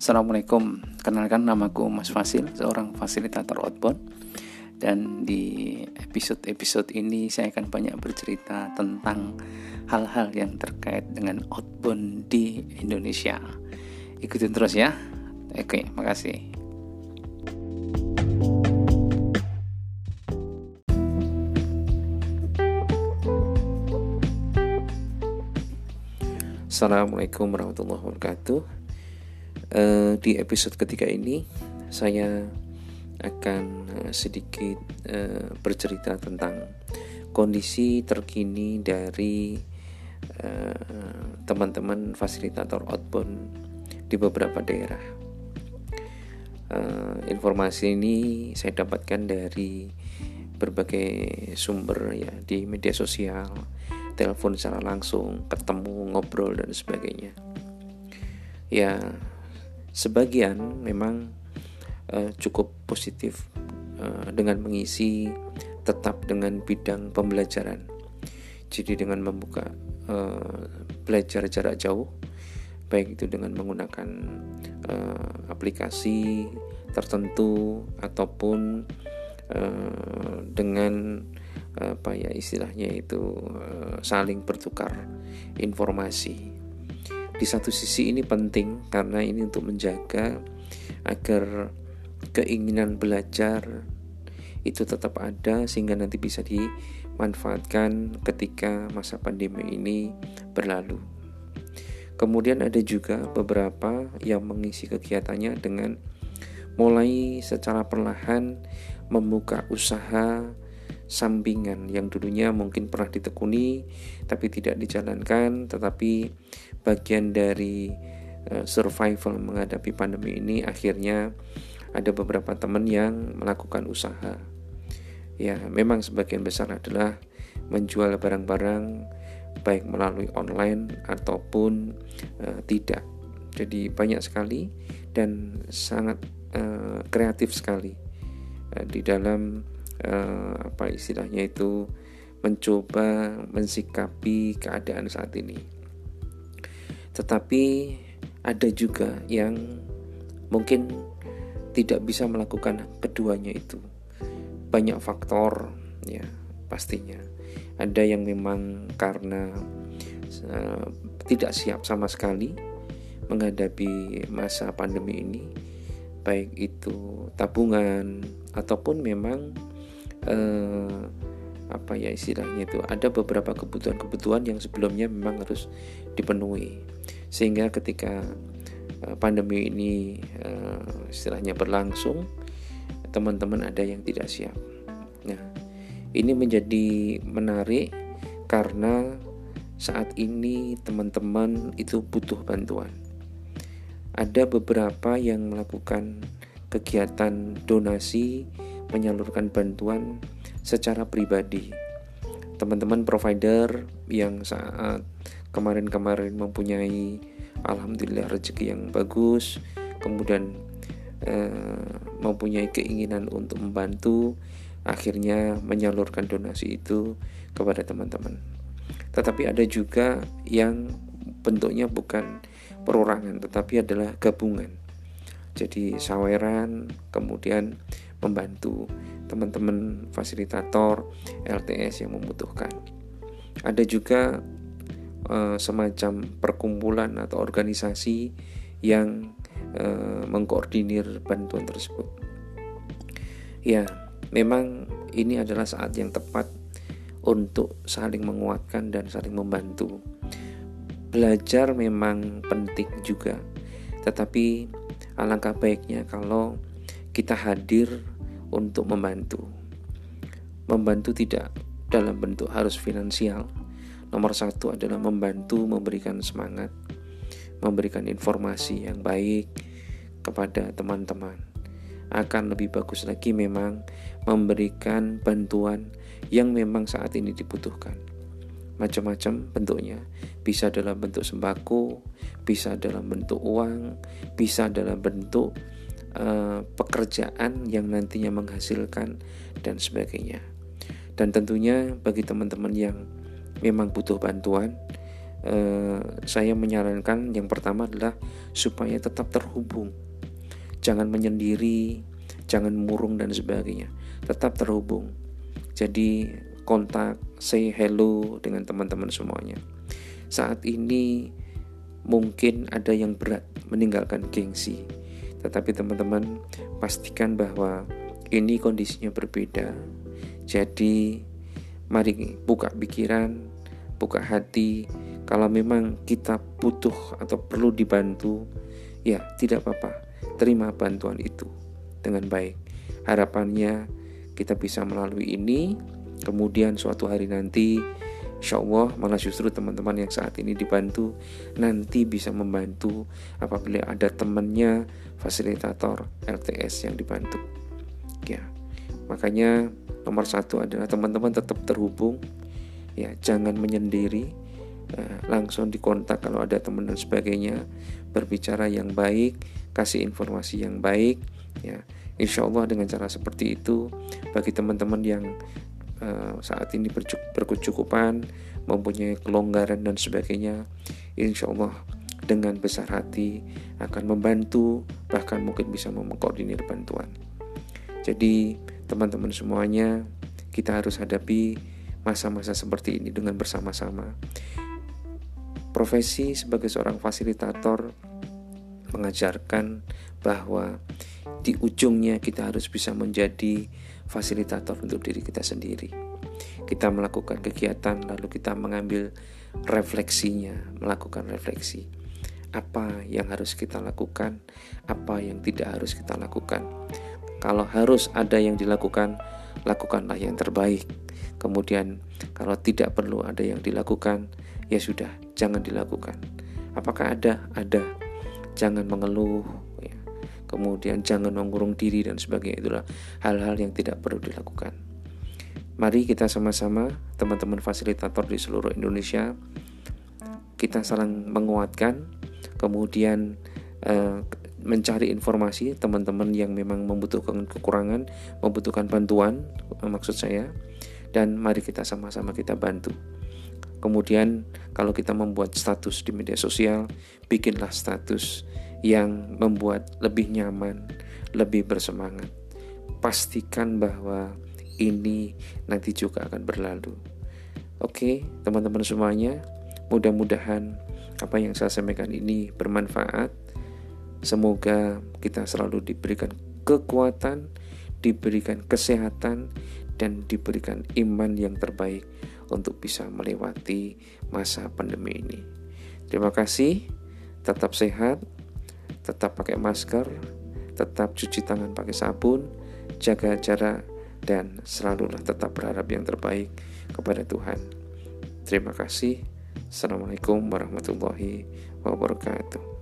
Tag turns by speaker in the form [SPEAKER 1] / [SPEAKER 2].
[SPEAKER 1] Assalamualaikum, kenalkan namaku Mas Fasil, seorang fasilitator outbound. Dan di episode-episode ini saya akan banyak bercerita tentang hal-hal yang terkait dengan outbound di Indonesia. Ikutin terus ya. Oke, makasih. Assalamualaikum warahmatullahi wabarakatuh. Uh, di episode ketiga ini saya akan uh, sedikit uh, bercerita tentang kondisi terkini dari teman-teman uh, fasilitator outbound di beberapa daerah. Uh, informasi ini saya dapatkan dari berbagai sumber ya di media sosial telepon secara langsung, ketemu, ngobrol dan sebagainya. Ya, sebagian memang uh, cukup positif uh, dengan mengisi tetap dengan bidang pembelajaran. Jadi dengan membuka uh, belajar jarak jauh, baik itu dengan menggunakan uh, aplikasi tertentu ataupun uh, dengan apa ya istilahnya itu eh, saling bertukar informasi. Di satu sisi ini penting karena ini untuk menjaga agar keinginan belajar itu tetap ada sehingga nanti bisa dimanfaatkan ketika masa pandemi ini berlalu. Kemudian ada juga beberapa yang mengisi kegiatannya dengan mulai secara perlahan membuka usaha sampingan yang dulunya mungkin pernah ditekuni tapi tidak dijalankan tetapi bagian dari uh, survival menghadapi pandemi ini akhirnya ada beberapa teman yang melakukan usaha ya memang sebagian besar adalah menjual barang-barang baik melalui online ataupun uh, tidak jadi banyak sekali dan sangat uh, kreatif sekali uh, di dalam uh, apa istilahnya itu mencoba mensikapi keadaan saat ini. Tetapi ada juga yang mungkin tidak bisa melakukan keduanya itu. Banyak faktor ya pastinya. Ada yang memang karena uh, tidak siap sama sekali menghadapi masa pandemi ini, baik itu tabungan ataupun memang eh, apa ya istilahnya itu ada beberapa kebutuhan-kebutuhan yang sebelumnya memang harus dipenuhi sehingga ketika eh, pandemi ini eh, istilahnya berlangsung teman-teman ada yang tidak siap. Nah, ini menjadi menarik karena saat ini teman-teman itu butuh bantuan. Ada beberapa yang melakukan kegiatan donasi menyalurkan bantuan secara pribadi. Teman-teman provider yang saat kemarin-kemarin mempunyai alhamdulillah rezeki yang bagus, kemudian eh, mempunyai keinginan untuk membantu, akhirnya menyalurkan donasi itu kepada teman-teman. Tetapi ada juga yang bentuknya bukan perorangan tetapi adalah gabungan. Jadi saweran, kemudian membantu teman-teman fasilitator LTS yang membutuhkan. Ada juga uh, semacam perkumpulan atau organisasi yang uh, mengkoordinir bantuan tersebut. Ya, memang ini adalah saat yang tepat untuk saling menguatkan dan saling membantu. Belajar memang penting juga, tetapi alangkah baiknya kalau kita hadir untuk membantu. Membantu tidak dalam bentuk harus finansial. Nomor satu adalah membantu memberikan semangat, memberikan informasi yang baik kepada teman-teman. Akan lebih bagus lagi memang memberikan bantuan yang memang saat ini dibutuhkan. Macam-macam bentuknya, bisa dalam bentuk sembako, bisa dalam bentuk uang, bisa dalam bentuk uh, pekerjaan yang nantinya menghasilkan dan sebagainya. Dan tentunya bagi teman-teman yang memang butuh bantuan,
[SPEAKER 2] eh, saya menyarankan yang pertama adalah supaya tetap terhubung. Jangan menyendiri, jangan murung dan sebagainya. Tetap terhubung. Jadi kontak, say hello dengan teman-teman semuanya. Saat ini mungkin ada yang berat meninggalkan gengsi. Tetapi teman-teman pastikan bahwa ini kondisinya berbeda. Jadi mari buka pikiran, buka hati. Kalau memang kita butuh atau perlu dibantu, ya tidak apa-apa. Terima bantuan itu dengan baik. Harapannya kita bisa melalui ini, kemudian suatu hari nanti Insya Allah malah justru teman-teman yang saat ini dibantu nanti bisa membantu apabila ada temannya fasilitator LTS yang dibantu. Ya, makanya nomor satu adalah teman-teman tetap terhubung, ya jangan menyendiri, eh, langsung dikontak kalau ada teman dan sebagainya, berbicara yang baik, kasih informasi yang baik, ya. Insya Allah dengan cara seperti itu bagi teman-teman yang saat ini berkecukupan, mempunyai kelonggaran dan sebagainya, insya Allah dengan besar hati akan membantu, bahkan mungkin bisa mengkoordinir bantuan. Jadi teman-teman semuanya, kita harus hadapi masa-masa seperti ini dengan bersama-sama. Profesi sebagai seorang fasilitator mengajarkan bahwa di ujungnya kita harus bisa menjadi fasilitator untuk diri kita sendiri. Kita melakukan kegiatan lalu kita mengambil refleksinya, melakukan refleksi. Apa yang harus kita lakukan, apa yang tidak harus kita lakukan. Kalau harus ada yang dilakukan, lakukanlah yang terbaik. Kemudian kalau tidak perlu ada yang dilakukan, ya sudah, jangan dilakukan. Apakah ada? Ada. Jangan mengeluh, kemudian jangan mengurung diri dan sebagainya itulah hal-hal yang tidak perlu dilakukan. Mari kita sama-sama teman-teman fasilitator di seluruh Indonesia kita saling menguatkan, kemudian eh, mencari informasi teman-teman yang memang membutuhkan kekurangan, membutuhkan bantuan eh, maksud saya dan mari kita sama-sama kita bantu. Kemudian kalau kita membuat status di media sosial, bikinlah status yang membuat lebih nyaman, lebih bersemangat. Pastikan bahwa ini nanti juga akan berlalu. Oke, teman-teman semuanya, mudah-mudahan apa yang saya sampaikan ini bermanfaat. Semoga kita selalu diberikan kekuatan, diberikan kesehatan, dan diberikan iman yang terbaik untuk bisa melewati masa pandemi ini. Terima kasih, tetap sehat, tetap pakai masker, tetap cuci tangan pakai sabun, jaga jarak, dan selalulah tetap berharap yang terbaik kepada Tuhan. Terima kasih. Assalamualaikum warahmatullahi wabarakatuh.